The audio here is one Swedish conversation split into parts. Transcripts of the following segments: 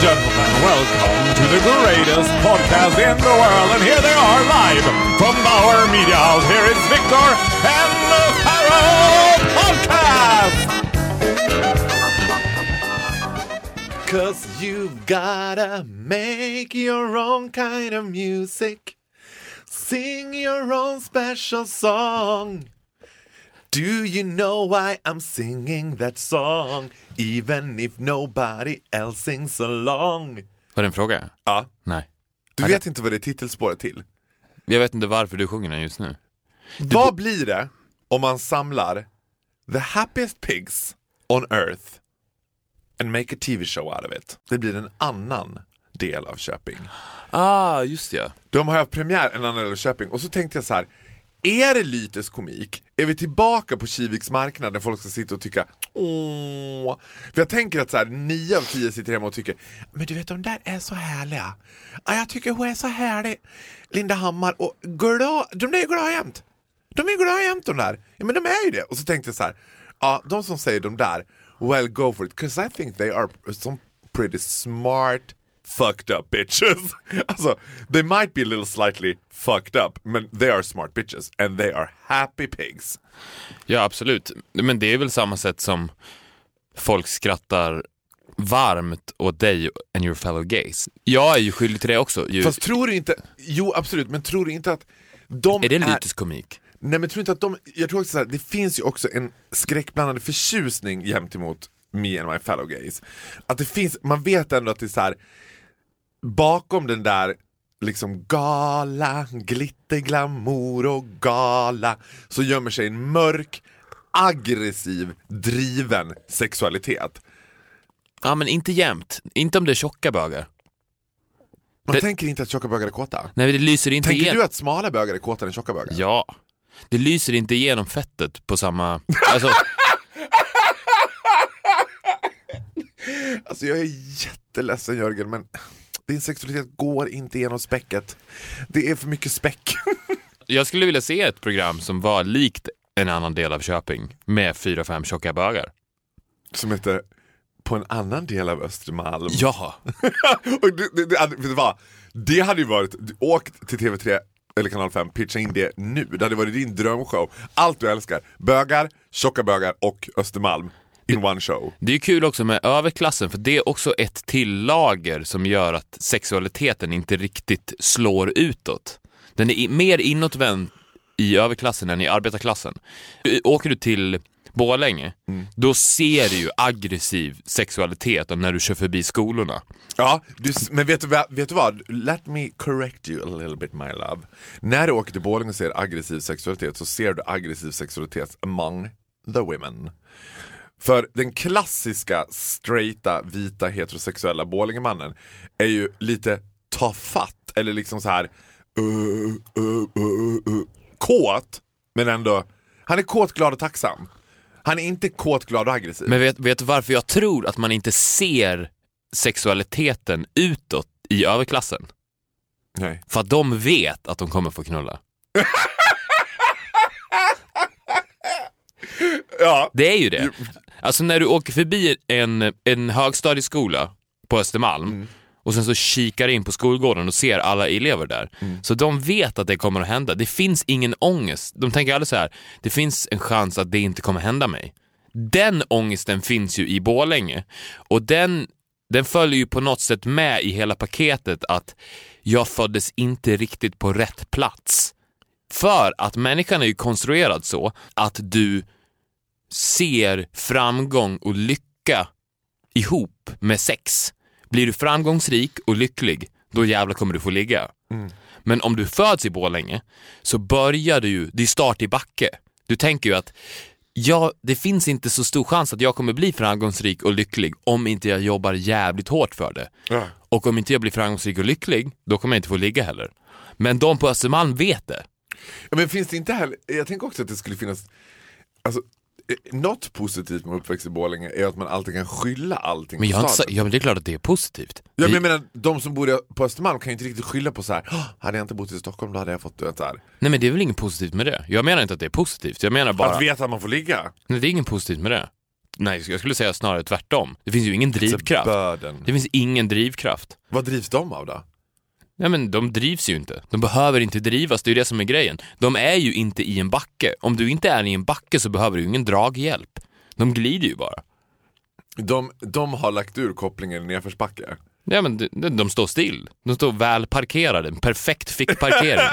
Gentlemen, welcome to the greatest podcast in the world. And here they are live from Bauer Media House. Here is Victor and the Pharaoh Podcast! Cause you've gotta make your own kind of music. Sing your own special song. Do you know why I'm singing that song? Even if nobody else sings along. Var det en fråga? Ja. Nej. Du vet inte vad det är titelspåret till? Jag vet inte varför du sjunger den just nu. Vad blir det om man samlar the happiest pigs on earth and make a TV show out of it? Det blir en annan del av Köping. Ah, just ja. De har haft premiär en annan del av Köping och så tänkte jag så här. Är det Lytes komik? Är vi tillbaka på Kiviks marknad där folk ska sitta och tycka åh? För jag tänker att så här, nio av tio sitter hemma och tycker men du vet de där är så härliga. Ja, jag tycker hon är så härlig. Linda Hammar och glad, de där är glada jämt. De är glada jämt de där. Ja men de är ju det. Och så tänkte jag så här. Ja, de som säger de där, well go for it. Cause I think they are some pretty smart fucked up bitches. alltså, they might be a little slightly fucked up, men they are smart bitches and they are happy pigs. Ja, absolut. Men det är väl samma sätt som folk skrattar varmt åt dig and your fellow gays. Jag är ju skyldig till det också. Ju. Fast tror du inte, jo absolut, men tror du inte att de är det lyteskomik? Nej men tror inte att de, jag tror också så här, det finns ju också en skräckblandad förtjusning gentemot me and my fellow gays. Att det finns, man vet ändå att det är så här, bakom den där liksom gala, glitter, glamour och gala så gömmer sig en mörk, aggressiv, driven sexualitet. Ja, men inte jämt. Inte om det är tjocka bögar. Man Det- tänker inte att tjocka bögar är kåta. Nej, det lyser inte Tänker igenom. du att smala bögar är kåtare än tjocka bögar? Ja. Det lyser inte igenom fettet på samma... Alltså, Alltså jag är jätteledsen Jörgen men din sexualitet går inte genom späcket. Det är för mycket späck. jag skulle vilja se ett program som var likt en annan del av Köping med fyra, fem tjocka bögar. Som heter På en annan del av Östermalm. Ja. Och det, det, det, du vad? det hade ju varit, åk till TV3 eller kanal 5, pitcha in det nu. Det hade varit din drömshow. Allt du älskar. Bögar, tjocka bögar och Östermalm. In one show. Det är kul också med överklassen för det är också ett till lager som gör att sexualiteten inte riktigt slår utåt. Den är mer inåtvänd i överklassen än i arbetarklassen. Åker du till Borlänge, då ser du ju aggressiv sexualitet när du kör förbi skolorna. Ja, du, men vet du, vad- vet du vad? Let me correct you a little bit my love. När du åker till Borlänge och ser aggressiv sexualitet så ser du aggressiv sexualitet among the women. För den klassiska straighta, vita, heterosexuella Borlängemannen är ju lite tafatt eller liksom så här uh, uh, uh, uh, kåt, men ändå, han är kåt, glad och tacksam. Han är inte kåt, glad och aggressiv. Men vet, vet du varför jag tror att man inte ser sexualiteten utåt i överklassen? Nej. För att de vet att de kommer få knulla. Ja, Det är ju det. Alltså när du åker förbi en, en högstadieskola på Östermalm och sen så kikar in på skolgården och ser alla elever där. Så de vet att det kommer att hända. Det finns ingen ångest. De tänker aldrig så här, det finns en chans att det inte kommer hända mig. Den ångesten finns ju i Borlänge och den, den följer ju på något sätt med i hela paketet att jag föddes inte riktigt på rätt plats. För att människan är ju konstruerad så att du ser framgång och lycka ihop med sex. Blir du framgångsrik och lycklig, då jävlar kommer du få ligga. Men om du föds i Borlänge så börjar du ju, det är start i backe. Du tänker ju att ja, det finns inte så stor chans att jag kommer bli framgångsrik och lycklig om inte jag jobbar jävligt hårt för det. Ja. Och om inte jag blir framgångsrik och lycklig, då kommer jag inte få ligga heller. Men de på Östermalm vet det. Ja, Men finns det inte heller, jag tänker också att det skulle finnas, alltså något positivt med uppväxt i Borlänge är att man alltid kan skylla allting Men, på jag inte, staden. ja, men det är klart att det är positivt. Ja, men Det- jag menar, de som bor på Östermalm kan ju inte riktigt skylla på så här. "Åh, hade jag inte bott i Stockholm då hade jag fått så här. Nej men det är väl inget positivt med det. Jag menar inte att det är positivt. Jag menar bara... Att veta att man får ligga. Nej, det är inget positivt med det. Nej, jag skulle säga snarare tvärtom. Det finns ju ingen drivkraft. Börden. Det finns ingen drivkraft. Vad drivs de av då? Nej men de drivs ju inte. De behöver inte drivas, det är ju det som är grejen. De är ju inte i en backe. Om du inte är i en backe så behöver du ingen draghjälp. De glider ju bara. De, de har lagt ur kopplingen i nedförsbacke. Ja men de, de står still. De står väl parkerade. Perfekt fickparkering.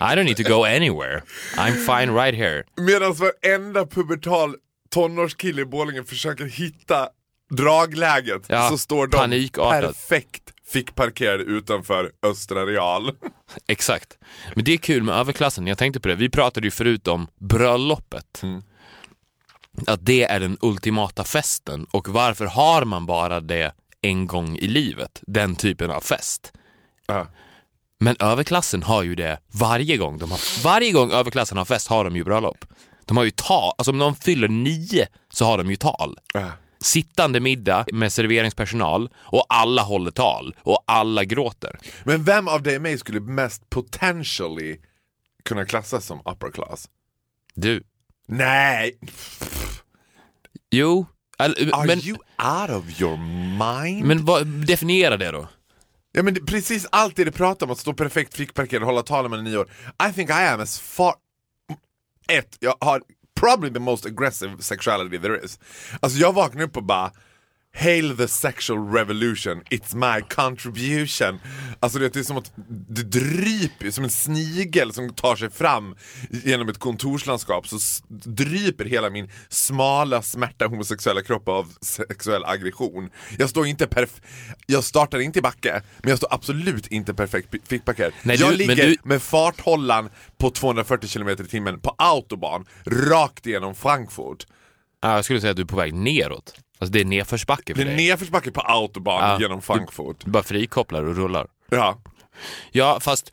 I don't need to go anywhere. I'm fine right here. Medan varenda pubertal tonårskille i Borlänge försöker hitta dragläget Ja, så står de panikartat. perfekt fick parkerade utanför Östra Real. Exakt. Men det är kul med överklassen, jag tänkte på det. Vi pratade ju förut om bröllopet. Att det är den ultimata festen och varför har man bara det en gång i livet? Den typen av fest. Ja. Men överklassen har ju det varje gång. De har, varje gång överklassen har fest har de ju bröllop. De har ju tal, alltså om de fyller nio så har de ju tal. Ja. Sittande middag med serveringspersonal och alla håller tal och alla gråter. Men vem av dig och mig skulle mest potentially kunna klassas som upper class? Du, Nej! jo, all- Are men, you out of your mind? men vad, definiera det då. Ja men det, precis allt det du pratar om, att stå perfekt fickparkerad och hålla tal med nio år. I think I am as far... Ett, jag har probably the most aggressive sexuality there is. Alltså jag vaknar upp och bara Hail the sexual revolution, it's my contribution. Alltså det är som att det dryper, som en snigel som tar sig fram genom ett kontorslandskap så dryper hela min smala, smärta homosexuella kropp av sexuell aggression. Jag står inte perf- jag startar inte i backe, men jag står absolut inte perfekt fickparkerad. Jag du- ligger du- med farthållaren på 240 km i timmen på autobahn, rakt igenom Frankfurt. Ja, Jag skulle säga att du är på väg neråt. Alltså det är nedförsbacke för Det är dig. nedförsbacke på autobahn Ja, genom Frankfurt. Du bara frikopplar och rullar. Ja. Ja, fast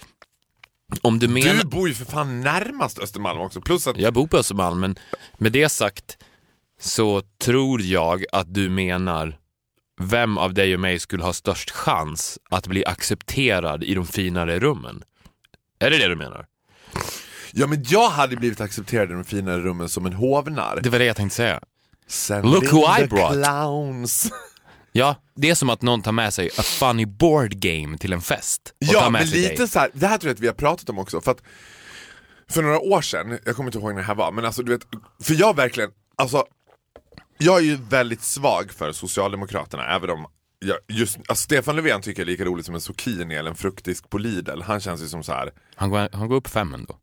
om du menar... Du bor ju för fan närmast Östermalm också, plus att... Jag bor på Östermalm, men med det sagt så tror jag att du menar vem av dig och mig skulle ha störst chans att bli accepterad i de finare rummen? Är det det du menar? Ja men jag hade blivit accepterad i de finare rummen som en hovnarr. Det var det jag tänkte säga. Send Look who I brought. clowns. Ja, det är som att någon tar med sig a funny board game till en fest. Och tar Ja med men sig lite dig. så här, det här tror jag att vi har pratat om också. För att för några år sedan, jag kommer inte ihåg när det här var, men alltså du vet, för jag verkligen, alltså jag är ju väldigt svag för Socialdemokraterna, även om jag, just, alltså Stefan Löfven tycker jag är lika roligt som en zucchini eller en fruktdisk på Lidl. Han känns ju som så här. Han går, han går upp fem ändå.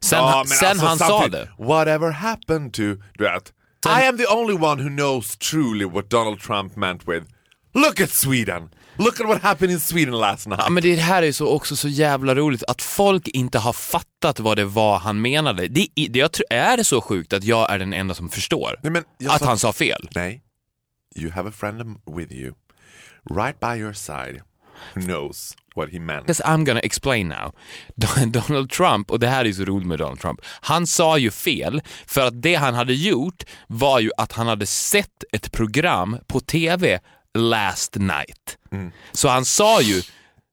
Sen, Ja, han, sen alltså han sa det. Whatever happened to, du vet. I am the only one who knows truly what Donald Trump meant with Look at Sweden! Look at what happened in Sweden last night. Ja, men det här är så också så jävla roligt att folk inte har fattat vad det var han menade. Det, det, jag tror, är det så sjukt att jag är den enda som förstår Nej, att sa- han sa fel? Nej. You have a friend with you, right by your side, knows what he meant. Because I'm gonna explain now. Don- Donald Trump, och det här är så roligt med Donald Trump, han sa ju fel för att det han hade gjort var ju att han hade sett ett program på TV last night. Så han sa ju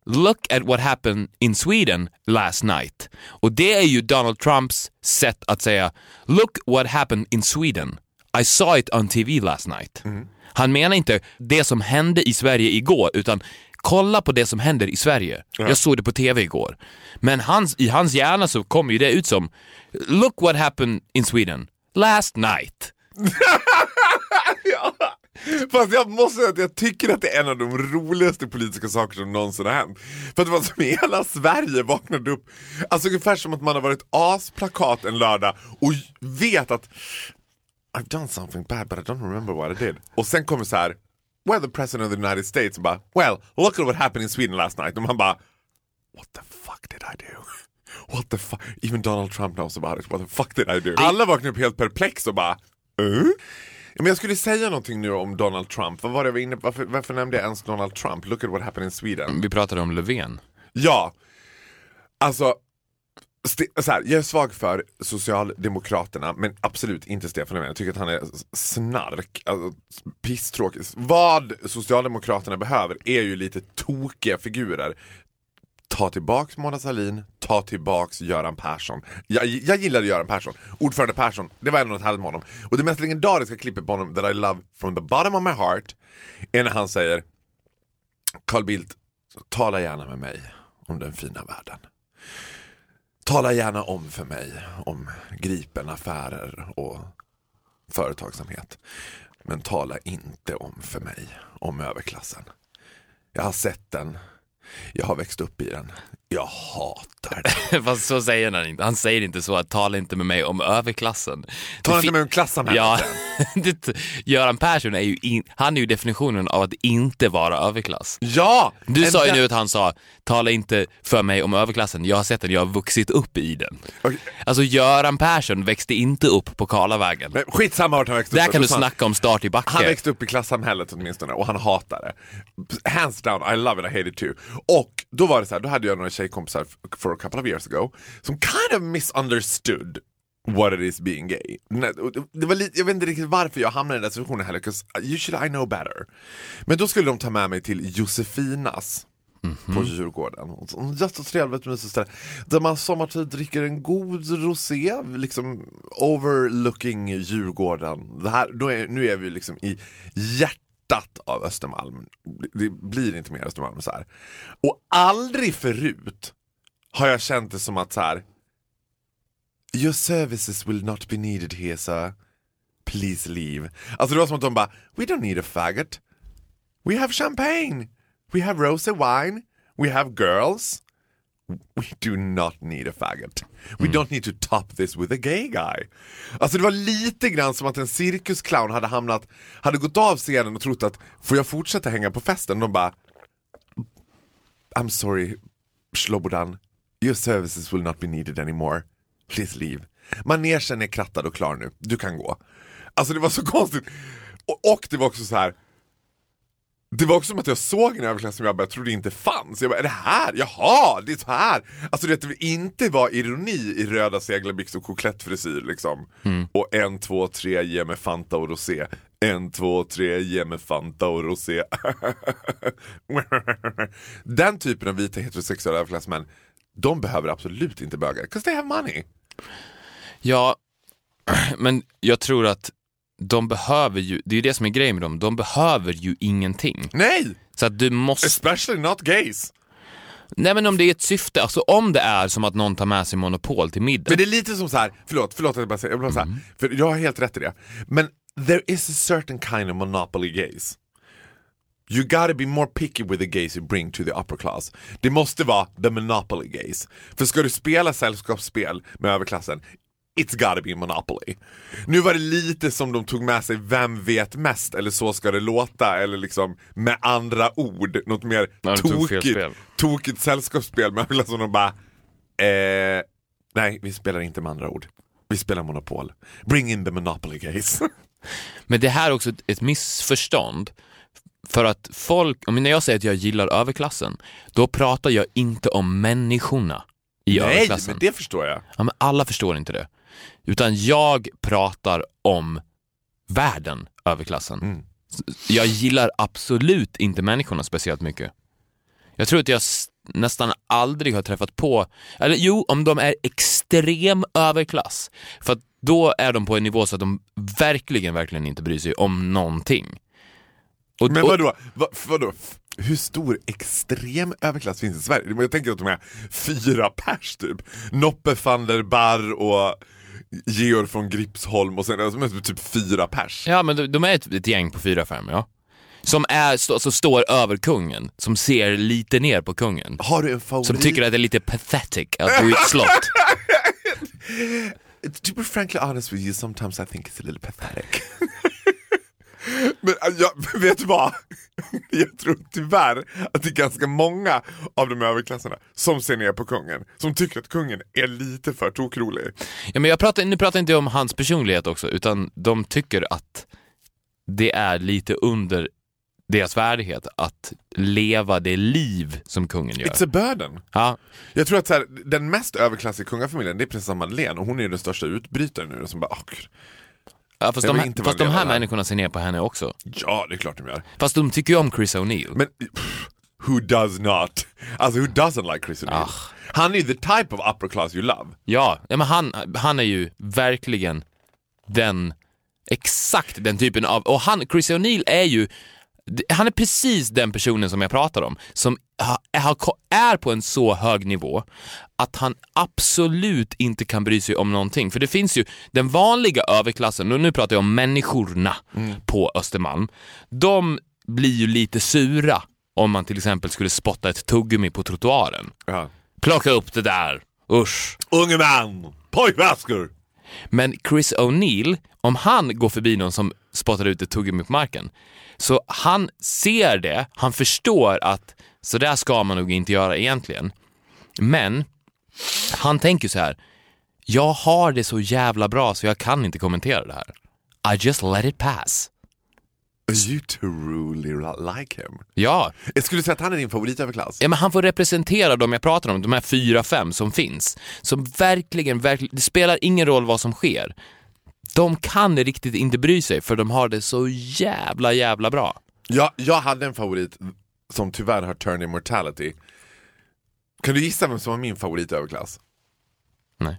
Look at what happened in Sweden last night. Och det är ju Donald Trumps sätt att säga Look what happened in Sweden. I saw it on TV last night. Han menar inte det som hände i Sverige igår, utan kolla på det som händer i Sverige. Jag såg det på TV igår. Men hans, i hans hjärna så kommer ju det ut som Look what happened in Sweden last night. Fast jag måste säga att jag tycker att det är en av de roligaste politiska saker som någonsin har hänt. För att det var som hela Sverige vaknade upp, alltså ungefär som att man har varit asplakat en lördag och vet att I've done something bad but I don't remember what I did. Och sen kommer så här, well the president of the United States och bara, well look at what happened in Sweden last night. Och man bara, what the fuck did I do? What the fuck, even Donald Trump knows about it, what the fuck did I do? Alla vaknade upp helt perplex och bara uh? Men jag skulle säga någonting nu om Donald Trump, vad var det var inne? Varför, varför nämnde jag ens Donald Trump? Look at what happened in Sweden. Vi pratade om Löfven. Ja, alltså så här, jag är svag för Socialdemokraterna men absolut inte Stefan Löfven. Jag tycker att han är snark, alltså, pisstråkig. Vad Socialdemokraterna behöver är ju lite tokiga figurer. Ta tillbaks Mona Sahlin, ta tillbaks Göran Persson. Jag, jag gillade Göran Persson. Ordförande Persson, det var ändå något härligt med honom. Och det mest legendariska klippet på honom that I love from the bottom of my heart är när han säger Carl Bildt, tala gärna med mig om den fina världen. Tala gärna om för mig om Gripen-affärer och företagsamhet. Men tala inte om för mig om överklassen. Jag har sett den. Jag har växt upp i den. Jag hatar den. Fast så säger han inte. Han säger inte så att tala inte med mig om överklassen. Tala Det inte med om klassamhället. Ja, det, Göran Persson är ju, in, han är ju definitionen av att inte vara överklass. Ja! Du sa ju där- nu att han sa, tala inte för mig om överklassen, jag har sett den, jag har vuxit upp i den. Okej. Alltså Göran Persson växte inte upp på Karlavägen. Men skitsamma vart han växte Där upp. kan du Så han- snacka om start i backe. Han växte upp i klassamhället åtminstone och han hatar det. Hands down, I love it, I hate it too. Och då var det så här, då hade jag några tjejkompisar for a couple of years ago som kind of misunderstood what it is being gay. Det- var lite, jag vet inte riktigt varför jag hamnade i den situationen heller, 'cause usually I know better. Men då skulle de ta med mig till Josefinas på Djurgården. Och så- Jättetrevligt mysigt ställe. Där man sommartid dricker en god rosé, liksom overlooking Djurgården. Det här, är, nu är vi liksom i hjärtat av Östermalm. Det blir inte mer Östermalm så här. Och aldrig förut har jag känt det som att så här. Your services will not be needed here sir. Please leave. Alltså det var som att de bara, we don't need a faggot. We have champagne. We have rosé wine. We have girls. We do not need a faggot. We don't need to top this with a gay guy. Alltså det var lite grann som att en cirkusclown hade hamnat, hade gått av scenen och trott att får jag fortsätta hänga på festen? De bara I'm sorry Slobodan, your services will not be needed anymore. Please leave. Manegen är krattad och klar nu, du kan gå. Alltså det var så konstigt. Och, och det var också så här. Det var också som att jag såg en överklass som jag bara trodde inte fanns. Jag bara, är det här? Jaha, det är så här. Alltså det, det inte var ironi i röda seglarbyxor och koklettfrisyr liksom. Och en, två, tre, ge mig Fanta och rosé. En, två, tre, ge mig Fanta och rosé. Den typen av vita heterosexuella överklassmän, de behöver absolut inte bögar. 'Cause they have money. Ja, men jag tror att de behöver ju, det är ju det som är grejen med dem, de behöver ju ingenting. Nej! Så att du måste, Especially not gays. nej men om det är ett syfte, alltså om det är som att någon tar med sig Monopol till middag. Men det är lite som så här, förlåt, förlåt att jag bara säger, jag bara säga, för jag har helt rätt i det. Men there is a certain kind of monopoly gays. You gotta be more picky with the gays you bring to the upper class. Det måste vara the monopoly gays. För ska du spela sällskapsspel med överklassen, it's gotta be monopoly. Nu var det lite som de tog med sig Vem vet mest? Eller Så ska det låta, eller liksom med andra ord, något mer fel tokigt, tokigt sällskapsspel med överklassen. De bara, eh, nej vi spelar inte med andra ord. Vi spelar Monopol. Bring in the monopoly gays. Men det här är också ett, missförstånd. För att folk, när jag säger att jag gillar överklassen, då pratar jag inte om människorna i nej, överklassen. men det förstår jag. Ja, men alla förstår inte det. Utan jag pratar om världen, överklassen. Mm. Jag gillar absolut inte människorna speciellt mycket. Jag tror att jag nästan aldrig har träffat på, eller jo, om de är extrem överklass. För att då är de på en nivå så att de verkligen, verkligen inte bryr sig om någonting. Och, Men vadå, Va, vadå? Hur stor extrem överklass finns i Sverige? Jag tänker att de är fyra pers typ. Noppe van der Barr och Georg från Gripsholm och sen de är typ fyra pers. Ja, men de, de är ett, ett gäng på fyra, fem, ja. Som är, stå, alltså står över kungen, som ser lite ner på kungen. Har du en favorit? Som tycker att det är lite pathetic att bo i ett slott. To be frankly honest with you, sometimes I think it's a little pathetic. Men äh, jag, vet du vad? Jag tror tyvärr att det är ganska många av de överklasserna som ser ner på kungen. Som tycker att kungen är lite för tokrolig. Ja, men jag pratar, nu pratar inte jag om hans personlighet också, utan de tycker att det är lite under deras värdighet att leva det liv som kungen gör. It's a burden. Ja, Jag tror att så här, den mest överklassiga kungafamiljen det är prinsessan Madeleine och hon är den största utbrytaren nu. Som bara, gud. Ja, fast, de, här- fast de här människorna ser ner på henne också. ja, det är klart de gör. Fast de tycker ju om Chris O'Neill. Men pff, who does not? Alltså who doesn't like Chris O'Neill? Ah. Han är ju the type of upper class you love. Ja, ja men han, han är ju verkligen den, exakt den typen av, och han, Chris O'Neill är ju, han är precis den personen som jag pratar om, som är på en så hög nivå att han absolut inte kan bry sig om någonting. För det finns ju den vanliga överklassen, och nu pratar jag om människorna på Östermalm, de blir ju lite sura om man till exempel skulle spotta ett tuggummi på trottoaren. Ja. Plocka upp det där, usch. Unge man, pojkväskor! Men Chris O'Neill, om han går förbi någon som spottar ut ett tuggummi på marken, så han ser det, han förstår att så där ska man nog inte göra egentligen. Men han tänker så här, jag har det så jävla bra så jag kan inte kommentera det här. I just let it pass. You truly like him. Ja, Jag skulle säga att han är din favoritöverklass. Ja, men han får representera dem jag pratar om, de här fyra, fem som finns. Som verkligen, verkligen, det spelar ingen roll vad som sker. De kan riktigt inte bry sig för de har det så jävla, jävla bra. Jag, jag hade en favorit som tyvärr har turned immortality. Kan du gissa vem som var min favoritöverklass? Nej.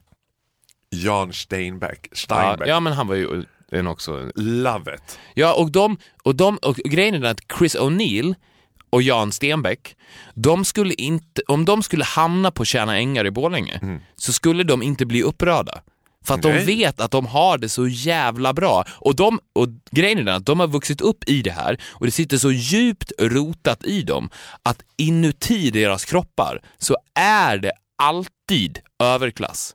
Jan Steinbeck. Ja, Steinbeck. ja, men han var ju en också... Love it. Ja, och de, och de, och grejen är att Chris O'Neill och Jan Stenbeck, de skulle inte, om de skulle hamna på Tjärna Ängar i Borlänge, så skulle de inte bli upprörda. För att de Nej. vet att de har det så jävla bra. Och, de, och grejen är den att de har vuxit upp i det här och det sitter så djupt rotat i dem att inuti deras kroppar så är det alltid överklass.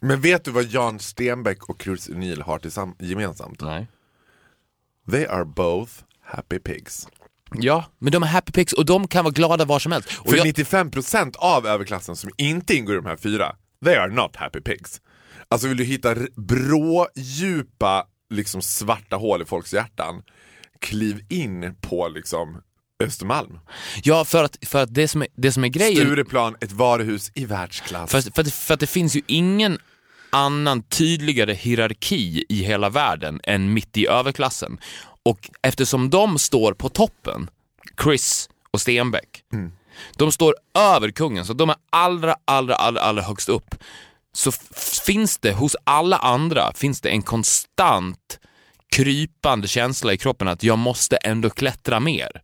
Men vet du vad Jan Stenbeck och Chris O'Neill har gemensamt? Nej. They are both happy pigs. Ja, men de är happy pigs och de kan vara glada var som helst. Och För jag- 95% av överklassen som inte ingår i de här fyra, they are not happy pigs. Alltså vill du hitta r- brådjupa liksom svarta hål i folks hjärtan, kliv in på liksom Östermalm. Ja, för att, för att det, som är, det som är grejen... Stureplan, ett varuhus i världsklass. För, för, att, för att det finns ju ingen annan tydligare hierarki i hela världen än mitt i överklassen. Och eftersom de står på toppen, Chris och Stenbeck, de står över kungen, så de är allra, allra, allra, allra högst upp. Så finns det hos alla andra finns det en konstant krypande känsla i kroppen att jag måste ändå klättra mer.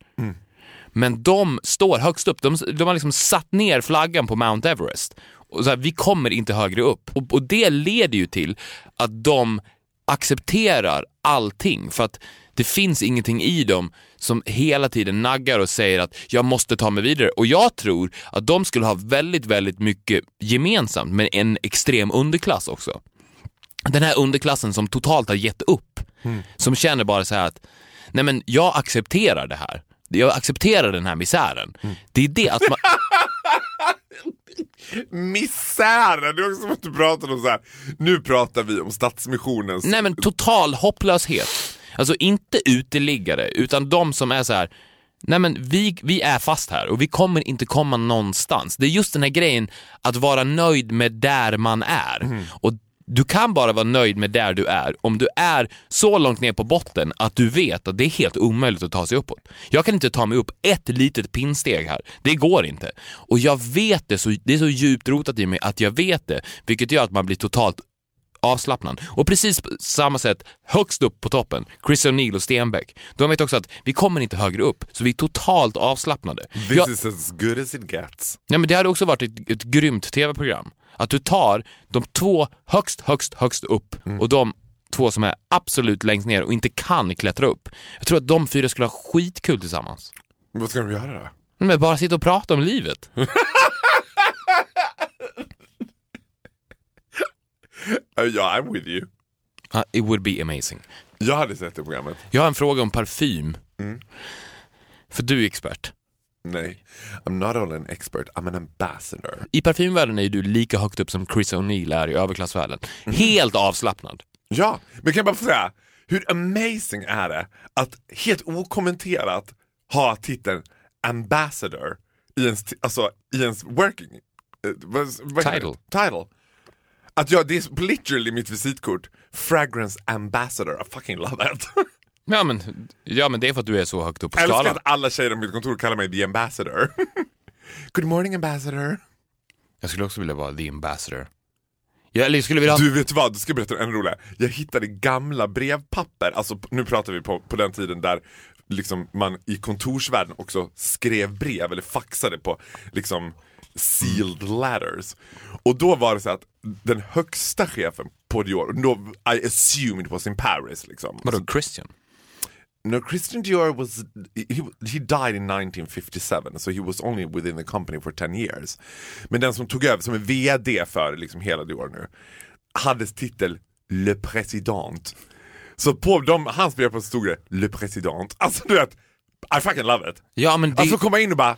Men de står högst upp. De, de har liksom satt ner flaggan på Mount Everest. Och så här, vi kommer inte högre upp. Och, och det leder ju till att de accepterar allting. För att det finns ingenting i dem som hela tiden naggar och säger att jag måste ta mig vidare. Och jag tror att de skulle ha väldigt, väldigt mycket gemensamt med en extrem underklass också. Den här underklassen som totalt har gett upp. Som känner bara så här att, nej men jag accepterar det här. Jag accepterar den här misären. Det är det att man... Misären! Det är också som att du pratar om så här. nu pratar vi om Stadsmissionens... Nej men total hopplöshet. Alltså inte uteliggare, utan de som är så här. Nej men vi, vi är fast här och vi kommer inte komma någonstans. Det är just den här grejen att vara nöjd med där man är. Och du kan bara vara nöjd med där du är om du är så långt ner på botten att du vet att det är helt omöjligt att ta sig uppåt. Jag kan inte ta mig upp ett litet pinnsteg här. Det går inte. Och jag vet det, så, det är så djupt rotat i mig att jag vet det, vilket gör att man blir totalt avslappnad. Och precis på samma sätt, högst upp på toppen, Chris O'Neill och Stenbeck, de vet också att vi kommer inte högre upp, så vi är totalt avslappnade. This Jag, is as good as it gets. nej, men det hade också varit ett, ett grymt tv-program. Att du tar de två högst, högst, högst upp och de två som är absolut längst ner och inte kan klättra upp. Jag tror att de fyra skulle ha skitkul tillsammans. Vad ska de göra då? Men bara sitta och prata om livet. Uh, ja, I'm with you. Uh, it would be amazing. Jag hade sett det programmet. Jag har en fråga om parfym. Mm. För du är expert. Nej. I'm not only an expert, I'm an ambassador. I parfymvärlden är du lika högt upp som Chris O'Neill är i överklassvärlden. Helt avslappnad. Ja, men kan jag bara få säga, hur amazing är det att helt okommenterat ha titeln ambassador i ens, alltså, i ens working eh, vad, vad Title. title. Att jag, det är literally mitt visitkort. Fragrance ambassador, I fucking love that. Ja men, ja men det är för att du är så högt upp på Jag älskar skalan. att alla tjejer på mitt kontor kallar mig the ambassador. Good morning ambassador. Jag skulle också vilja vara the ambassador. Jag, eller jag skulle vilja. Du vet vad, du ska berätta en rolig. Jag hittade gamla brevpapper, alltså nu pratar vi på, på den tiden där liksom man i kontorsvärlden också skrev brev eller faxade på liksom sealed letters. Och då var det så att den högsta chefen på Dior, då, I assume it was in Paris liksom. Vadå, Christian? No, Christian Dior was he, he died in 1957, so he was only within the company for 10 years. Men den som tog över som är VD för liksom hela Dior nu hade titel Le Président. Så på de, hans brev stod det Le Président. Alltså du vet, I fucking love it. Ja men det... Alltså komma in och bara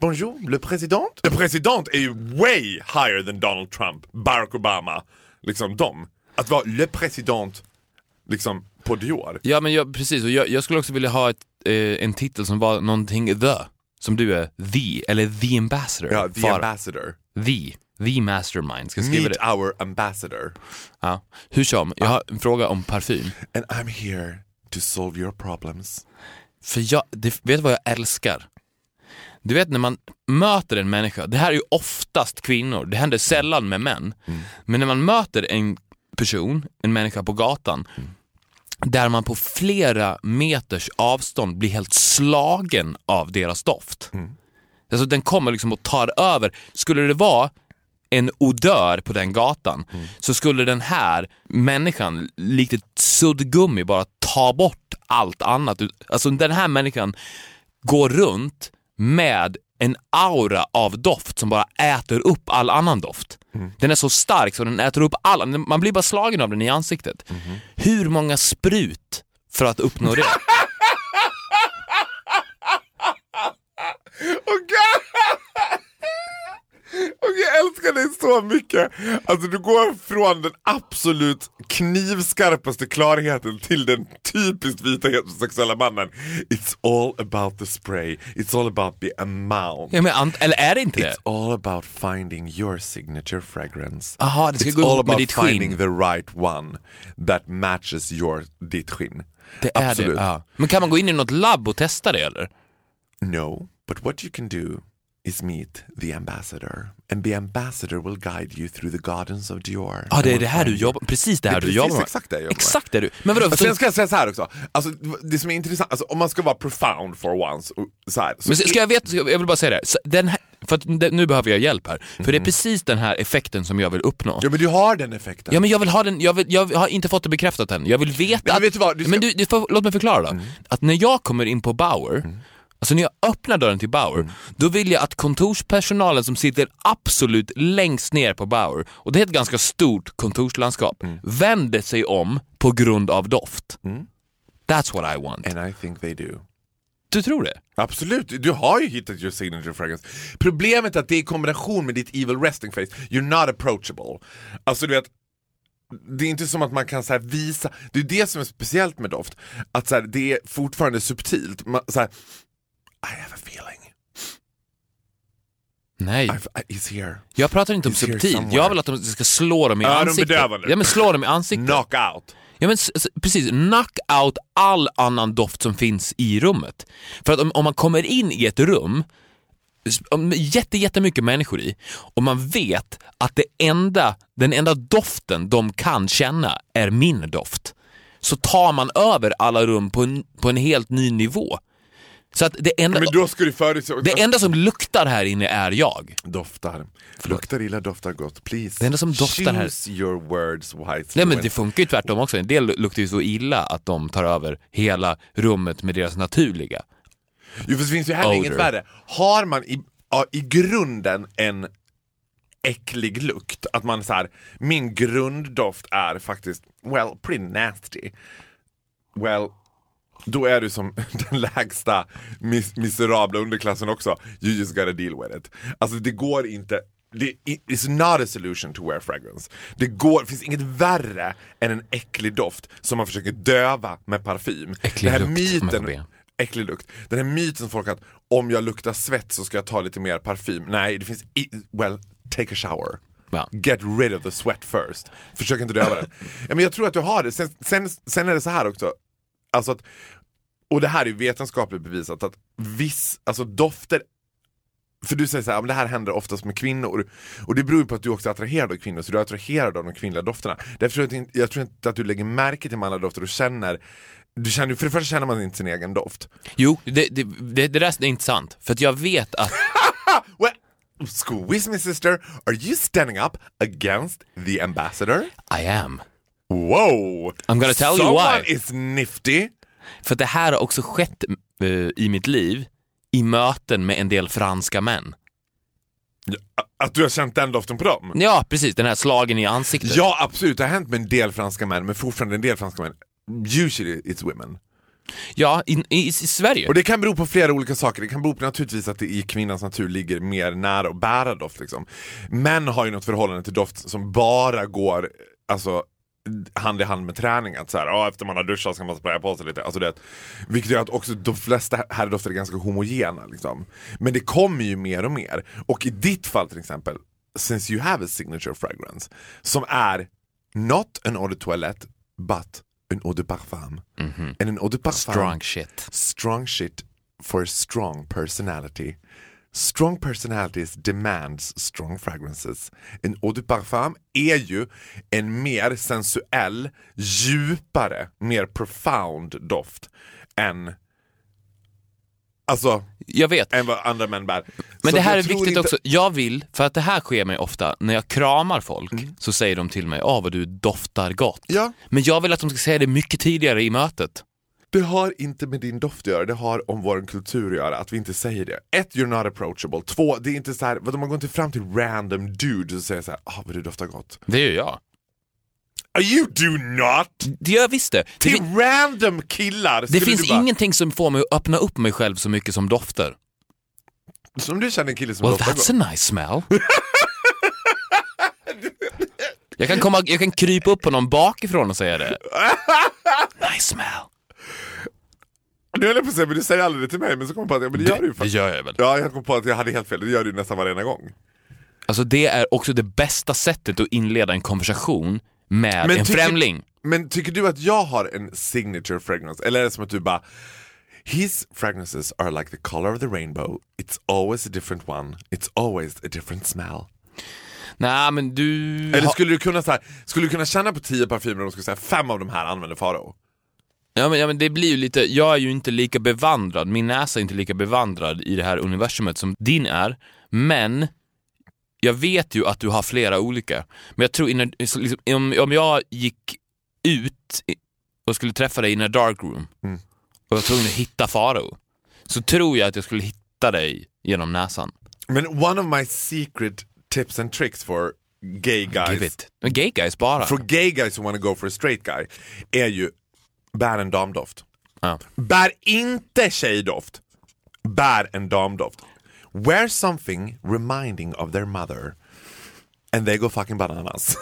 Bonjour, Le Président. Le Président är ju way higher than Donald Trump, Barack Obama, liksom dem. Att vara Le Président liksom på Dior. Ja men jag, precis, och jag, jag skulle också vilja ha ett, eh, en titel som var någonting the. Som du är the, eller the ambassador. Ja, the För- ambassador. The, the mastermind. Ska jag skriva Meet det? our ambassador. Ja. Hur som, jag har en fråga om parfym. And I'm here to solve your problems. För jag, det, vet du vad jag älskar? Du vet när man möter en människa, det här är ju oftast kvinnor, det händer sällan med män. Men när man möter en person, en människa på gatan, där man på flera meters avstånd blir helt slagen av deras doft. Alltså den kommer liksom och tar över. Skulle det vara en odör på den gatan så skulle den här människan likt ett suddgummi bara ta bort allt annat. Alltså den här människan går runt med en aura av doft som bara äter upp all annan doft. Den är så stark så den äter upp all, man blir bara slagen av den i ansiktet. Hur många sprut för att uppnå det? Och Och jag älskar dig så mycket. Alltså du går från den absolut knivskarpaste klarheten till den typiskt vita heterosexuella mannen. It's all about the spray, it's all about the amount. Ja, men, eller är det inte det? It's all about finding your signature fragrance. Aha, det ska It's gå all med about ditt skinn. finding the right one that matches your, ditt skinn. Det är Absolut. det. Ja. Men kan man gå in i något labb och testa det eller? No, but what you can do is meet the ambassador. And the ambassador will guide you through the gardens of Dior. Ja, det är det här du jobbar Precis det här Det du jobbar med. exakt det jag jobbar. Exakt det du. Men vadå? Sen ska jag säga så här också, alltså, det som är intressant, alltså, om man ska vara profound for once, så här, så Men ska jag veta, ska jag jag vill bara säga det. Så Den här, för att nu behöver jag hjälp här. För det är precis den här effekten som jag vill uppnå. Ja men du har den effekten. Ja men jag vill ha den, jag, vill, jag har inte fått det bekräftat än. Jag vill veta men att... vet du vad, du ska- Men du, du får, låt mig förklara då. Att när jag kommer in på Bauer, alltså när jag öppnar dörren till Bauer, då vill jag att kontorspersonalen som sitter absolut längst ner på Bauer, och det är ett ganska stort kontorslandskap, vänder sig om på grund av doft. That's what I want. And I think they do. Du tror det? Absolut, du har ju hittat your signature fragrance. Problemet är att det är i kombination med ditt evil resting face, you're not approachable. Alltså du vet, det är inte som att man kan så här visa, det är det som är speciellt med doft, att så här, det är fortfarande subtilt. Man, så här, I have a feeling, Nej. I've, here. Jag pratar inte om He's subtil, jag vill att de ska slå dem i ansiktet. Öronbedövande. Ja men slå dem i ansiktet. Knock out. Ja men precis, knock out all annan doft som finns i rummet. För att om, om man kommer in i ett rum jätte, jättemycket människor i och man vet att det enda, den enda doften de kan känna är min doft. Så tar man över alla rum på en, på en helt ny nivå. Så att det enda, Men då ska du förutse också det enda som luktar här inne är jag. Doftar. Luktar illa, doftar gott. Please. Det enda som doftar här- Choose your words wisely. Nej men det funkar ju tvärtom också. En del luktar ju så illa att de tar över hela rummet med deras naturliga. Jo, för det finns ju heller inget värre. Har man i, ja, i grunden en äcklig lukt. Att man så här, min grunddoft är faktiskt, well, pretty nasty. Well, då är du som den lägsta mis miserabla underklassen också. You just gotta deal with it. Alltså det går inte det is not a solution to wear fragrance. Det går, finns inget värre än en äcklig doft som man försöker döva med parfym. Äcklig Den här lukt, myten, äcklig lukt. Den här myten som folk att om jag luktar svett så ska jag ta lite mer parfym. Nej, det finns i, well, take a shower. Ja. Get rid of the sweat first. Försök inte döva den. Ja, men jag tror att du har det. Sen, sen, sen är det så här också. Alltså att, och det här är vetenskapligt bevisat att viss, alltså dofter för du säger så här, "Ja, men det här händer oftast med kvinnor. Och det beror ju på att du också är attraherad av kvinnor, så du är attraherad av de kvinnliga dofterna. Därför tror jag, inte, jag tror inte att du lägger märke till manliga dofter och känner du känner, för det första känner man inte sin egen doft. Jo, det, det, det, det där är inte sant. För att jag vet att Well, squeeze me sister, are you standing up against the ambassador? I am. Wow! I'm gonna tell you Someone why. is nifty. För det här har också skett eh, i mitt liv i möten med en del franska män. Att du har känt den doften på dem? Ja, precis. Den här slagen i ansiktet. Ja absolut, det har hänt med en del franska män, men fortfarande en del franska män. Usually it's women. Ja, i, i, i Sverige. Och det kan bero på flera olika saker. Det kan bero på naturligtvis att det i kvinnans natur ligger mer nära att bära doft. Liksom. Män har ju något förhållande till doft som bara går alltså, hand i hand med träning. Att så här, "Ja, efter man har duschat ska man spraya på sig lite. Alltså det, vilket gör att också de flesta herrdofter är ganska homogena. Liksom. Men det kommer ju mer och mer. Och i ditt fall till exempel, since you have a signature fragrance, som är not an eau de toilette, but en eau de parfum. And en eau de parfum Strong shit. strong shit for a strong personality. Strong personalities demands strong fragrances. En eau de parfum är ju en mer sensuell, djupare, mer profound doft än Alltså, Jag vet. än vad andra män bär. Men Så det här är viktigt inte- också. Jag vill, för att det här sker mig ofta, när jag kramar folk Mm. så säger de till mig åh vad du doftar gott. Ja, Men jag vill att de ska säga det mycket tidigare i mötet. Det har inte med din doft att göra, det har om vår kultur att göra, att vi inte säger det. Ett, you're not approachable. Två, det är inte så här, vadå, man går inte fram till random dudes och säger så här, ah vad du doftar gott. Det gör jag. You do not! Det gör jag visst det. Det, Till fin- random killar! det finns bara, ingenting som får mig att öppna upp mig själv så mycket som dofter. Som du känner en kille som Well doftar that's gott. a nice smell. jag, kan komma, jag kan krypa upp på någon bakifrån och säga det. Nice smell. Nu höll jag på att säga, men du säger aldrig det till mig, men så kom jag på att ja, men det gör du ju Det faktiskt. gör jag väl. Ja, jag kom på att jag hade helt fel, det gör du nästan varenda gång. Alltså det är också det bästa sättet att inleda en konversation med Men en tycker- främling. Men tycker du att jag har en signature fragrance? Eller är det som att du bara His fragrances are like the color of the rainbow. It's always a different one. It's always a different smell. Nej men du... Eller skulle du kunna så här, skulle du kunna känna på tio parfymer och skulle säga fem av de här använder Farao? Ja men, ja men det blir ju lite, jag är ju inte lika bevandrad, min näsa är inte lika bevandrad i det här universumet som din är, men jag vet ju att du har flera olika. Men jag tror, innan, liksom, om, om jag gick ut i- och skulle träffa dig in a dark room Mm. och var tvungen att hitta Farao, så tror jag att jag skulle hitta dig genom näsan. Men one of my secret tips and tricks for gay guys Give it. Gay guys bara. For gay guys who want to go for a straight guy är ju bär en damdoft. Ja. Bär inte tjejdoft. Bär en damdoft. Wear something reminding of their mother. And they go fucking bananas.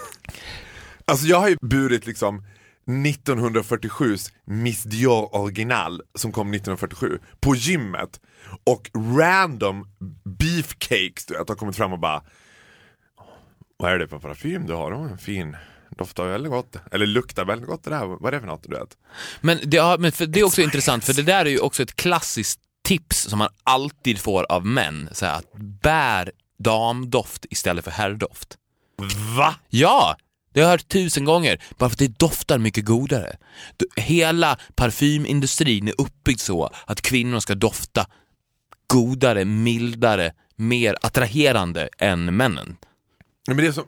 alltså jag har ju burit liksom 1947s Miss Dior original som kom 1947 på gymmet och random beefcakes du vet har kommit fram och bara vad är det för parfym du har? Oh, en fin, doftar väldigt gott. Eller luktar väldigt gott det där. Vad är det för något? Du vet? Men det, ja, men för det är också intressant, för det där är ju också ett klassiskt tips som man alltid får av män. Så här, att bär damdoft istället för herrdoft. Va? Ja! Det har jag hört tusen gånger, bara för att det doftar mycket godare. Hela parfymindustrin är uppbyggd så att kvinnor ska dofta godare, mildare, mer attraherande än männen. Men det som,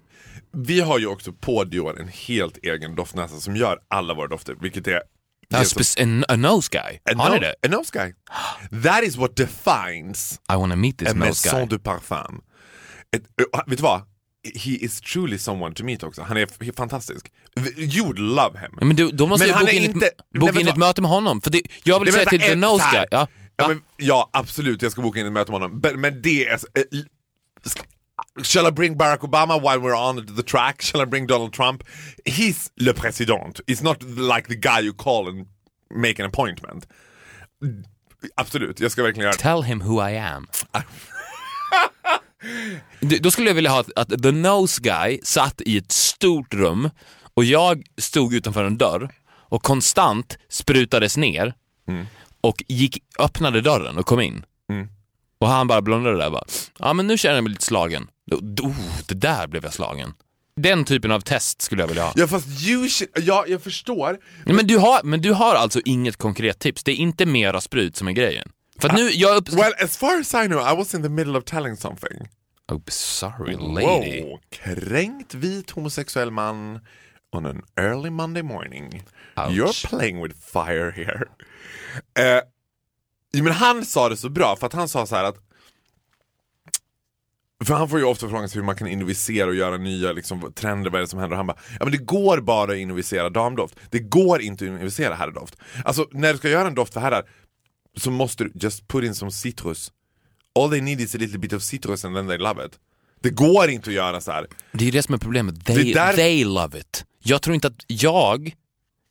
vi har ju också på Dior en helt egen doftnäsa som gör alla våra dofter. Vilket är... det A, a nose guy, a har ni det? A nose guy. That is what defines I wanna meet this a nose guy. du parfum. Ett, vet du vad? he is truly someone to meet också. Han är fantastisk. You would love him. Men du, då måste Men jag boka in, inte- ett, boka in ett möte med honom. För det, jag vill Nej, säga till The Nose. Guy. Ja, Ja, men, ja absolut, jag ska boka in ett möte med honom. Men, men det är... l- Shall I bring Barack Obama while we're on the track? Shall I bring Donald Trump? He's le president. He's not like the guy you call and make an appointment. Absolut, jag ska verkligen göra det. Tell him who I am. Du, Då skulle jag vilja ha att, att The Nose Guy satt i ett stort rum och jag stod utanför en dörr och konstant sprutades ner och gick, öppnade dörren och kom in. Och han bara blundade där och bara, ja men nu känner jag mig lite slagen. Oh, det där blev jag slagen. Den typen av test skulle jag vilja ha. Ja fast you ja jag förstår. Ja, Men du, har, men du har alltså inget konkret tips? Det är inte mera sprut som är grejen? För att nu, jag upp... Well as far as I know I was in the middle of telling something. Oh, sorry lady. Wow, kränkt vit homosexuell man on an early Monday morning. Ouch. You're playing with fire here. Eh, ja, men han sa det så bra för att han sa så här att för han får ju ofta frågan hur man kan innovisera och göra nya liksom, trender, vad är det som händer? Och han bara, ja men det går bara att innovisera damdoft. Det går inte att innovisera herrdoft. Alltså när du ska göra en doft för herrar så måste du just put in som citrus. All they need is a little bit of citrus and then they love it. Det går inte att göra så här. Det är ju det som är problemet. Det They, där- they love it. Jag tror inte att jag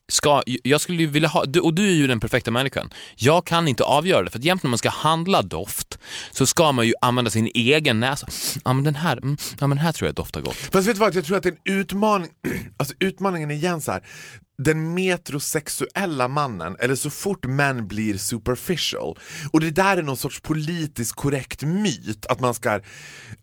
ska, jag skulle ju vilja ha, du- och du är ju den perfekta människan. Jag kan inte avgöra det, för att jämt när man ska handla doft så ska man ju använda sin egen näsa. Ja men den här, mm, ja men den här tror jag doftar gott. Fast vet du vad, jag tror att det är en utmaning, alltså utmaningen är igen så här. Den metrosexuella mannen, eller så fort män blir superficial. Och det där är någon sorts politiskt korrekt myt, att man ska,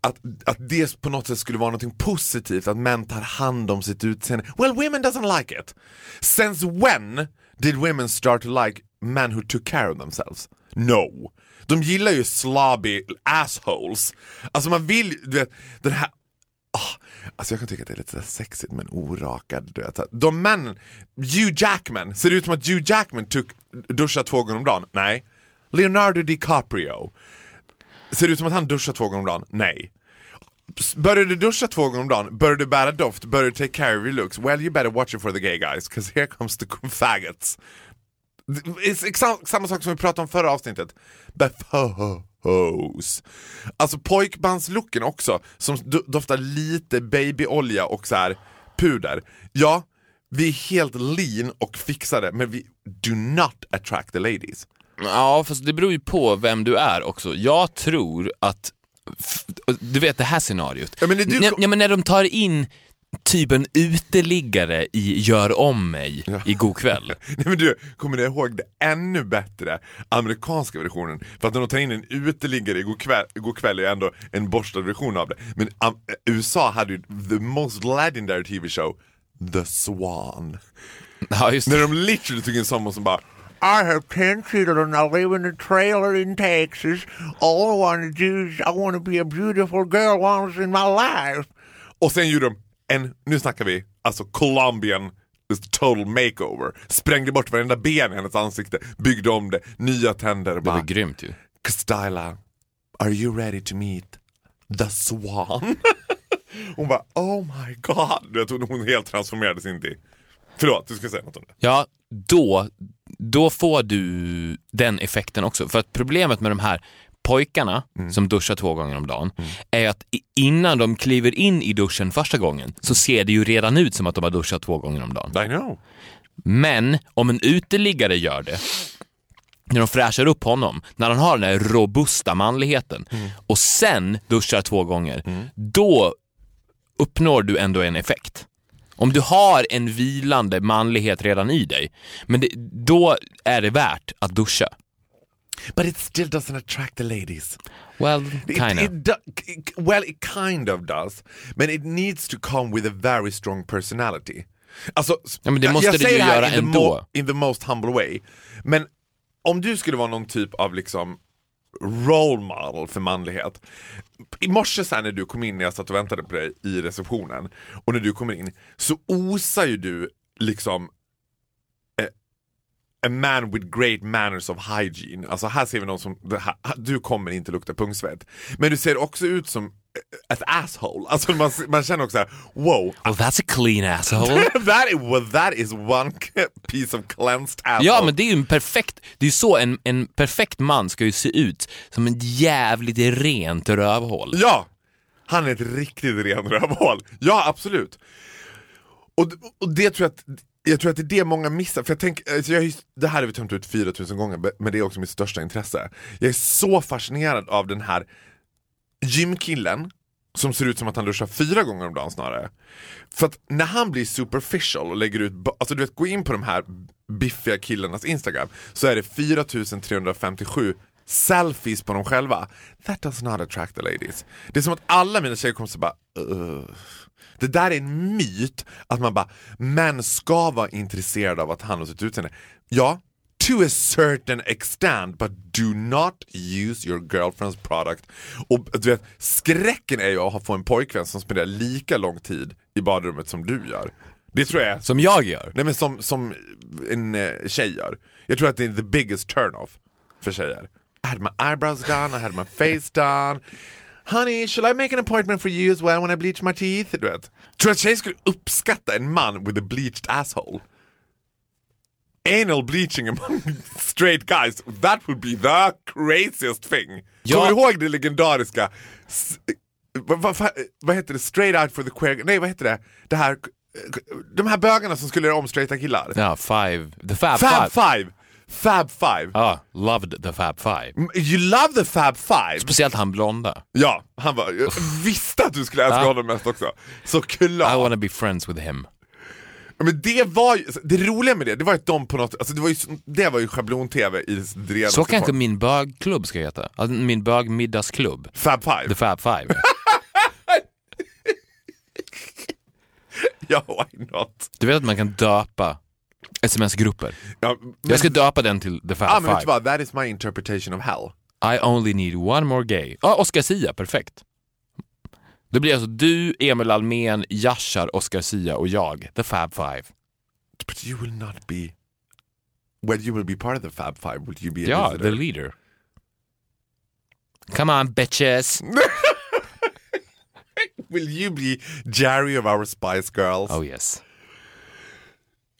att, att det på något sätt skulle vara något positivt, att män tar hand om sitt utseende. Well, women doesn't like it. Since when did women start to like men who took care of themselves? No. De gillar ju slobby assholes. Alltså man vill, du vet, den här Oh, alltså jag kan tycka att det är lite sexigt med sexigt men orakad. Du vet. De männen, Hugh Jackman, ser det ut som att Hugh Jackman tog, duschar två gånger om dagen? Nej. Leonardo DiCaprio, ser det ut som att han duschar två gånger om dagen? Nej. Börjar du duscha två gånger om dagen, börjar du bära doft, börjar du take care of your looks, well you better watch it for the gay guys, cause here comes the faggots. Det är samma sak som vi pratade om förra avsnittet. Befos. Alltså pojkbandslooken också, som do- doftar lite babyolja och så här puder. Ja, vi är helt lean och fixade, men vi do not attract the ladies. Ja, fast det beror ju på vem du är också. Jag tror att, du vet det här scenariot. Ja, men du ja, men när de tar in typ en uteliggare i Gör om mig i God kväll. Nej men du, kommer du ihåg det ännu bättre amerikanska versionen? För att när de tar in en uteliggare i God kväll, God kväll är ju ändå en borstad version av det. Men um, USA hade ju the most legendary TV show, The Swan. Ja, När de literally tog in someone som bara I have ten children, I live in a trailer in Texas. All I want to do is I want to be a beautiful girl once in my life. Och sen gjorde de en, nu snackar vi, alltså Colombian total makeover. Sprängde bort varenda ben i hennes ansikte, byggde om det, nya tänder. Det Bara, var grymt ju. Styla, are you ready to meet the swan? hon bara oh my god. Jag tror hon helt transformerades in till... Förlåt, du ska säga något om det. Ja, då, då får du den effekten också. För att problemet med de här pojkarna som duschar två gånger om dagen är att innan de kliver in i duschen första gången så ser det ju redan ut som att de har duschat två gånger om dagen. I know. Men om en uteliggare gör det, när de fräschar upp honom, när han har den här robusta manligheten och sen duschar två gånger, då uppnår du ändå en effekt. Om du har en vilande manlighet redan i dig, men det, då är det värt att duscha. But it still doesn't attract the ladies. Well, It, kind of. well, it kind of does. But it needs to come with a very strong personality. Alltså, Ja, men det måste jag det säger ju här göra in the ändå. mo- in the most humble way. Men om du skulle vara någon typ av liksom role model för manlighet. I morse sen när du kom in, när jag satt och väntade på dig i receptionen, och när du kommer in så osar ju du liksom a man with great manners of hygiene. Alltså här ser vi någon som, här, du kommer inte lukta pungsvett. Men du ser också ut som as asshole. Alltså man, man känner också såhär, wow. Oh, that's a clean asshole. that, is, well, that is one piece of cleansed asshole. Ja, men det är ju en perfekt, det är ju så en, en perfekt man ska ju se ut, som ett jävligt rent rövhål. Ja! Han är ett riktigt ren rövhål. Ja, absolut. Och, och det tror jag att jag tror att det är det många missar, för jag tänker, alltså jag, det här har vi tömt ut 4000 gånger, men det är också mitt största intresse. Jag är så fascinerad av den här gymkillen som ser ut som att han duschar fyra gånger om dagen snarare. För att när han blir superficial och lägger ut, alltså du vet gå in på de här biffiga killarnas Instagram så är det 4357 selfies på dem själva. That does not attract the ladies. Det är som att alla mina tjejkompisar bara "Ugh." Det där är en myt att man bara, män ska vara intresserade av att han har sitt utseende. Ja, to a certain extent, but do not use your girlfriend's product. Och du vet, skräcken är ju att få en pojkvän som spenderar lika lång tid i badrummet som du gör. Det tror jag är Som jag gör. Nej men som, som en eh, tjej gör. Jag tror att det är the biggest turn-off för tjejer. I had my eyebrows done, I had my face done. Honey, shall I make an appointment for you as well when I bleach my teeth? Du vet. Tror att tjejer skulle uppskatta en man with a bleached asshole? Anal bleaching among straight guys, that would be the craziest thing. Ja. Kommer du ihåg det legendariska, vad, vad, vad, vad heter det, straight out for the queer, nej vad heter det, det här, de här bögarna som skulle göra om straighta killar. Ja, five, the fab, Fab five. Five! Fab Five! Ja, loved the fab five. You love the Fab Five! Speciellt han blonda. Ja, han var, jag visste att du skulle älska Ja. honom mest också. Så I wanna be friends with him. Men det var ju, det roliga med det, det var att de på något, alltså det var ju, det var ju schablon-tv i renaste Så kanske form. min bögklubb ska heta. Alltså, min bögmiddagsklubb. Fab Five? The fab five. Ja, why not? Du vet att man kan döpa sms-grupper. Ja, men, Jag ska döpa den till the fab ah, men five. vad, that is my interpretation of hell. I only need one more gay. Ja, Oscar Sia, perfekt. Det blir alltså du, Emil Almen, Yashar, Oscar Sia och jag. The fab five. But you will not be, well you will be part of the Fab Five, will you be a Ja, visitor? the leader. Come on bitches. Will you be Jerry of our Spice Girls? Oh yes.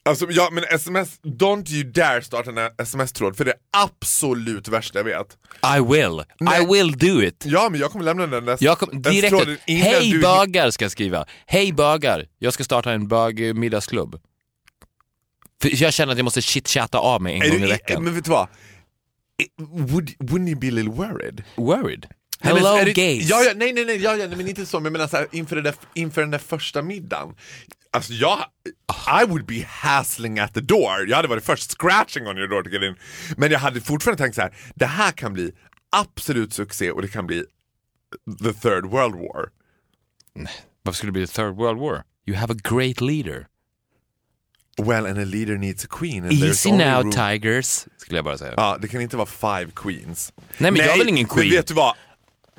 Alltså, ja men sms, don't you dare starta en sms-tråd för det är absolut värsta jag vet. I will. Nej. I will do it. Ja men jag kommer lämna den nästa. Jag kom, direkt tråden innan Hej du- bögar ska jag skriva. Hej bögar, jag ska starta en bögmiddagsklubb. För jag känner att jag måste chitchatta av mig en Är gång du, i veckan. Men vet du vad? Would, wouldn't you be a little worried? Worried. Men Hello gays. Ja, ja, nej, nej, nej, ja, ja, men inte så, men jag menar så här, inför, den där, inför den där första middagen. Alltså jag, I would be hassling at the door. Jag hade varit först scratching on your door to get in. Men jag hade fortfarande tänkt så här, det här kan bli absolut succé och det kan bli the third world war. Varför skulle det bli the third world war? You have a great leader. Well, and a leader needs a queen. And Easy now room- tigers, skulle jag bara säga. Ja, det kan inte vara five queens. Nej, men jag är väl ingen queen. Men vet du vad?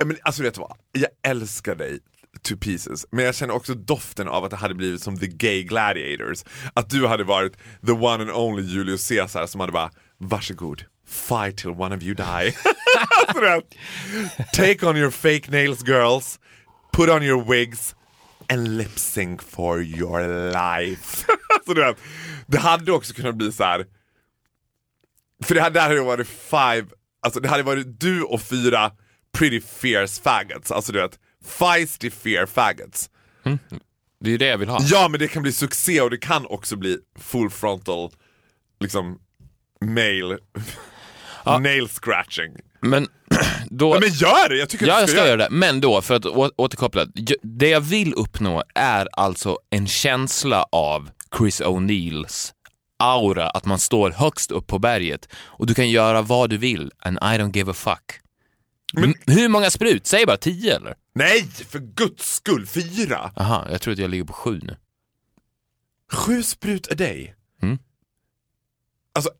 Men, alltså vet du vad? Jag älskar dig to pieces, men jag känner också doften av att det hade blivit som the gay gladiators. Att du hade varit the one and only Julius Caesar som hade bara, varsågod, fight till one of you die. Alltså, take on your fake nails girls, put on your wigs and lip sync for your life. Alltså, du vet, det hade också kunnat bli så här. För det hade ju varit five, alltså det hade varit du och fyra pretty fierce faggots. Alltså du vet, feisty fear faggots. Det är ju det jag vill ha. Ja men det kan bli succé och det kan också bli full frontal, liksom, male, nail scratching. Men då... Ja, men gör det! Jag tycker Ja, att jag du ska göra det. Men då, för att återkoppla. Det jag vill uppnå är alltså en känsla av Chris O'Neills aura, att man står högst upp på berget och du kan göra vad du vill and I don't give a fuck. M- hur många sprut? Säg bara tio eller? Nej, för guds skull, fyra! Aha, jag tror att jag ligger på sju nu. Sju sprut a day. Mm. Alltså,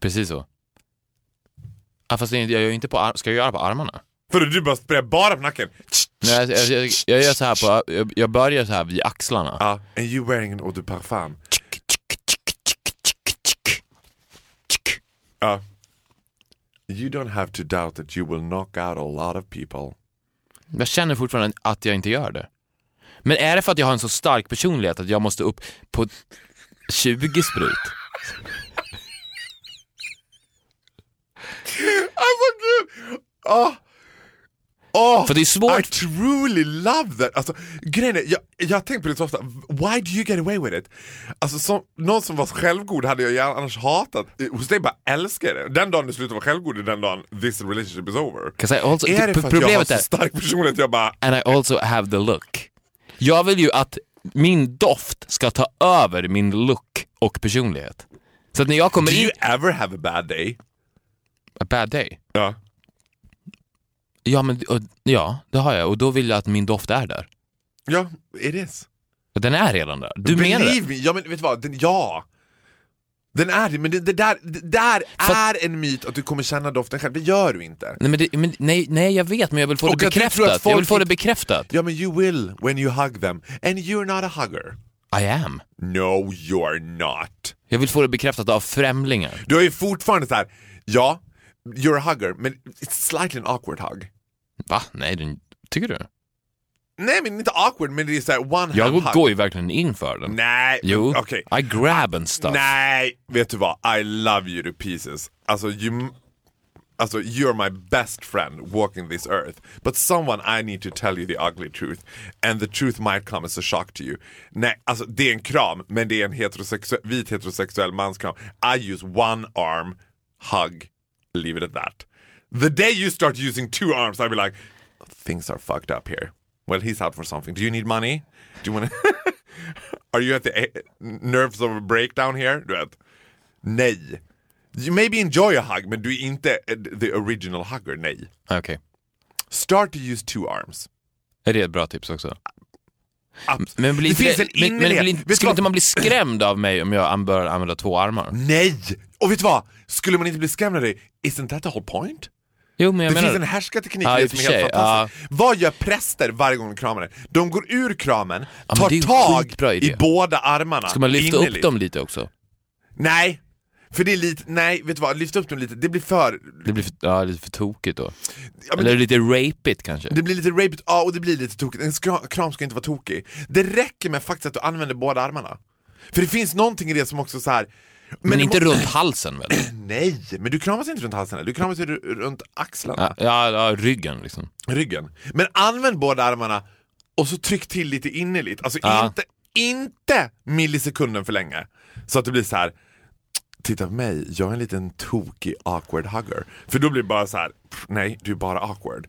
Precis så. Ja, fast jag gör inte på Ska jag göra på armarna? för du bara sprayar bara på nacken. Nej, jag, jag, jag gör så här på, jag, jag börjar så här vid axlarna. Ja, and you wearing an eau de parfum. Ja. You don't have to doubt that you will knock out a lot of people. Jag känner fortfarande att jag inte gör det. Men är det för att jag har en så stark personlighet att jag måste upp på 20 sprut? Alltså gud! Åh! Åh! För det är svårt. I truly love that! Alltså, grejen är, jag, jag har tänkt på det så ofta, why do you get away with it? Alltså som, någon som var självgod hade jag gärna annars hatat. Hos dig bara älskar det. Den dagen du slutar vara självgod är den dagen this relationship is over. also- är det för att jag har så stark personlighet jag bara And I also have the look. Jag vill ju att min doft ska ta över min look och personlighet. Så att när jag kommer Do in... you ever have a bad day? A bad day? Ja. Ja, men, och, ja, det har jag. Och då vill jag att min doft är där. Ja, it is. Och den är redan där. Du menar det? Believe me, ja men vet du vad, den, ja. Den är det, men det, det där, det där För- är en myt att du kommer känna doften själv, det gör du inte. Nej, men det, men, nej, nej, jag vet, men jag vill få Och det jag bekräftat. folk Jag vill få det bekräftat. Ja men you will when you hug them, and you're not a hugger. I am. No you're not. Jag vill få det bekräftat av främlingar. Du är ju fortfarande så här. ja, you're a hugger, men it's slightly an awkward hug. Va? Nej, den, tycker du? Nej men inte awkward, men det är såhär one Jag hand hug. går ju verkligen in för den. Nej, Jo, okej. I grab and stuff. Nej, vet du vad? I love you to pieces. Alltså, you, alltså, you're my best friend walking this earth. But someone I need to tell you the ugly truth. And the truth might come as a shock to you. Nej, alltså det är en kram, men det är en heterosexuell, vit heterosexuell manskram. I use one arm, hug, leave it at that. The day you start using two arms I'll be like, things are fucked up here. Well, he's out for something. Do you need money? Do you wanna... Are you at the eh, nerves of a breakdown here? Du vet. Nej. You maybe enjoy a hug, men du är inte eh, the original hugger. Nej. Okej. Start to use two arms. Är det ett bra tips också? Abs- Men, blir det finns en men, men innerlighet. blir inte, du skulle inte man bli skrämd av mig om jag börjar använda två armar? Nej! Och vet du vad? Skulle man inte bli skrämd av dig, isn't that the whole point? Jo, men jag Det menar... finns en härskarteknik Ja, som är helt fantastisk. Vad gör präster varje gång de kramar dig? De går ur kramen, men tar tag i båda armarna. Ska man lyfta innerligt. upp dem lite också? Nej, för det är lite, nej vet du vad, lyft upp dem lite, det blir för, Det blir för, ja, lite för tokigt då. ja, men Eller lite rapigt kanske? Det blir lite rapigt, ja och det blir lite tokigt. En kram ska inte vara tokig. Det räcker med faktiskt att du använder båda armarna. För det finns någonting i det som också så här. Men, det inte må- runt halsen väl? Nej, men du kramas inte runt halsen, du kramas runt axlarna, Ja, ja, ja ryggen liksom. ryggen. Men använd båda armarna och så tryck till lite innerligt. Alltså Ja. inte, inte millisekunden för länge. Så att det blir så här. Titta på mig, jag är en liten tokig awkward hugger. För då blir det bara så här. nej du är bara awkward.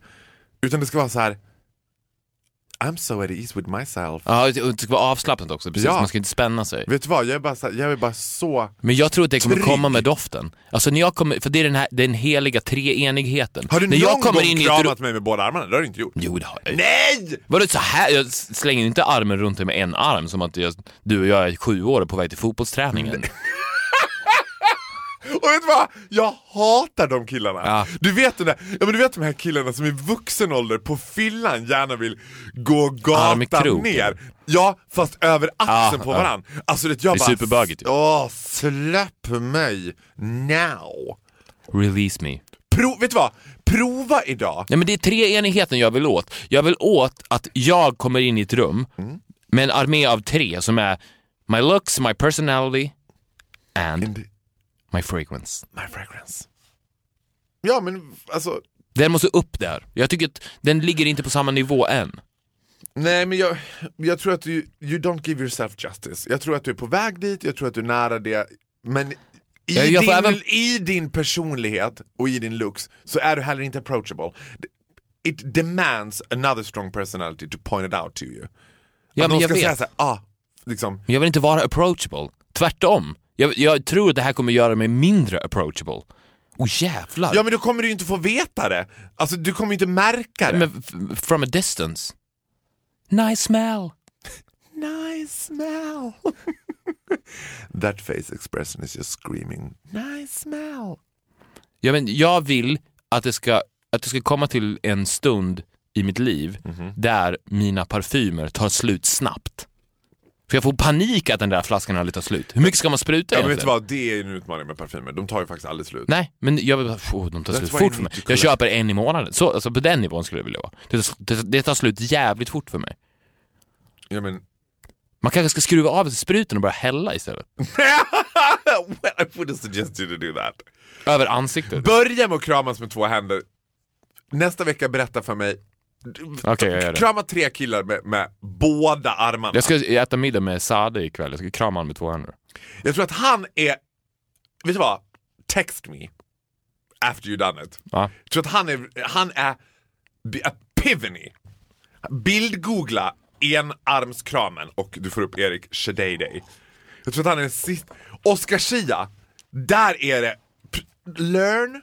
Utan det ska vara så här. I'm so at ease with myself. Ja, och det ska vara avslappnat också, precis. Ja. Man ska inte spänna sig. Vet du vad, jag är bara så, jag är bara så... Men jag tror att det kommer Trygg. komma med doften. Alltså när jag kommer, för det är den här den heliga treenigheten. Har du när någon jag kommer gång in kramat mig med båda armarna? Det har du inte gjort. Jo, det har jag. Nej! Vadå så här? Jag slänger inte armen runt dig med en arm som att jag, du och jag är sju år och på väg till fotbollsträningen. Och vet du vad? Jag hatar de killarna. Ja. Du, vet de där, ja, men du vet de här killarna som i vuxen ålder på fyllan gärna vill gå gatan kroken. ner. Ja, fast över axeln Ja, på ja. varann. Alltså det, jag Det är bara... superbögigt släpp mig now. Release me. Pro, vet du vad? Prova idag. Nej men det är treenigheten jag vill åt. Jag vill åt att jag kommer in i ett rum Mm. med en armé av tre som är my looks, my personality and my fragrance. my fragrance. Ja men alltså, Den måste upp där. Jag tycker att den ligger inte på samma nivå än. Nej men jag, jag tror att du, you don't give yourself justice. Jag tror att du är på väg dit, jag tror att du är nära det. Men i, Ja, jag får din, även- i din personlighet och i din looks så är du heller inte approachable. It demands another strong personality to point it out to you. Ja, att men någon jag ska säga vet. såhär, ah, liksom. Jag vill inte vara approachable. Tvärtom. Jag, jag tror att det här kommer göra mig mindre approachable. Åh jävlar. Ja men då kommer du ju inte få veta det. Alltså du kommer ju inte märka det. Men from a distance. Nice smell. Nice smell. That face expression is just screaming, nice smell. Ja, men jag vill att det, ska, att det ska komma till en stund i mitt liv Mhm. där mina parfymer tar slut snabbt. För jag får panik att den där flaskan aldrig tar slut. Hur mycket ska man spruta Ja, men vet du vad, det är en utmaning med parfymer. De tar ju faktiskt aldrig slut. Nej, men jag vill oh, de tar slut fort för mig. Jag köper en i månaden. Så, alltså på den nivån skulle jag vilja vara. Det, det, det tar slut jävligt fort för mig. Ja, men... Man kanske ska skruva av spruten och börja hälla istället. well, I wouldn't suggest you to do that. Över ansiktet. Börja med att kramas med två händer. Nästa vecka berätta för mig. Okej, jag gör det. Krama tre killar med, med båda armarna. Jag ska äta middag med Sade ikväll. Jag ska krama honom med två händer. Jag tror att han är... Vet du vad? Text me. After you done it. Ja. Jag tror att han är... Han är... Epiphany. Bildgoogla enarmskramen och du får upp Erik Shadayday. Jag tror att han är sist... Oscar Schia. Där är det... Learn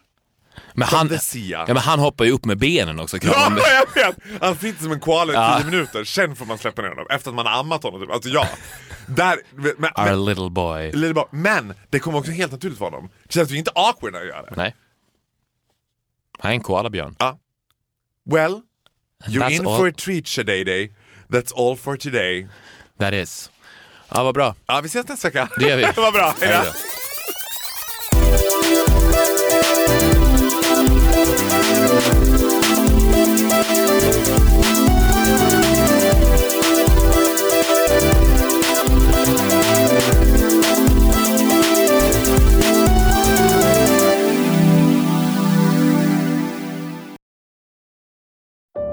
Men han, ja, men han hoppar ju upp med benen också. Ja, Kramar med. jag vet! Han sitter som en koala i Ja. tio minuter, sen får man släppa ner honom. Efter att man har ammat honom. Typ. Alltså ja. Där, men, men, Our little boy. Lite bara, men det kommer också helt naturligt för honom. Det känns ju inte awkward när jag gör det. Nej. Han är en koalabjörn. Well, you're That's in all. for a treat Shadayday. That's all for today. That is. Ja, vad bra. Ja, vi ses nästa vecka. Det gör vi. Vad bra. Hej då.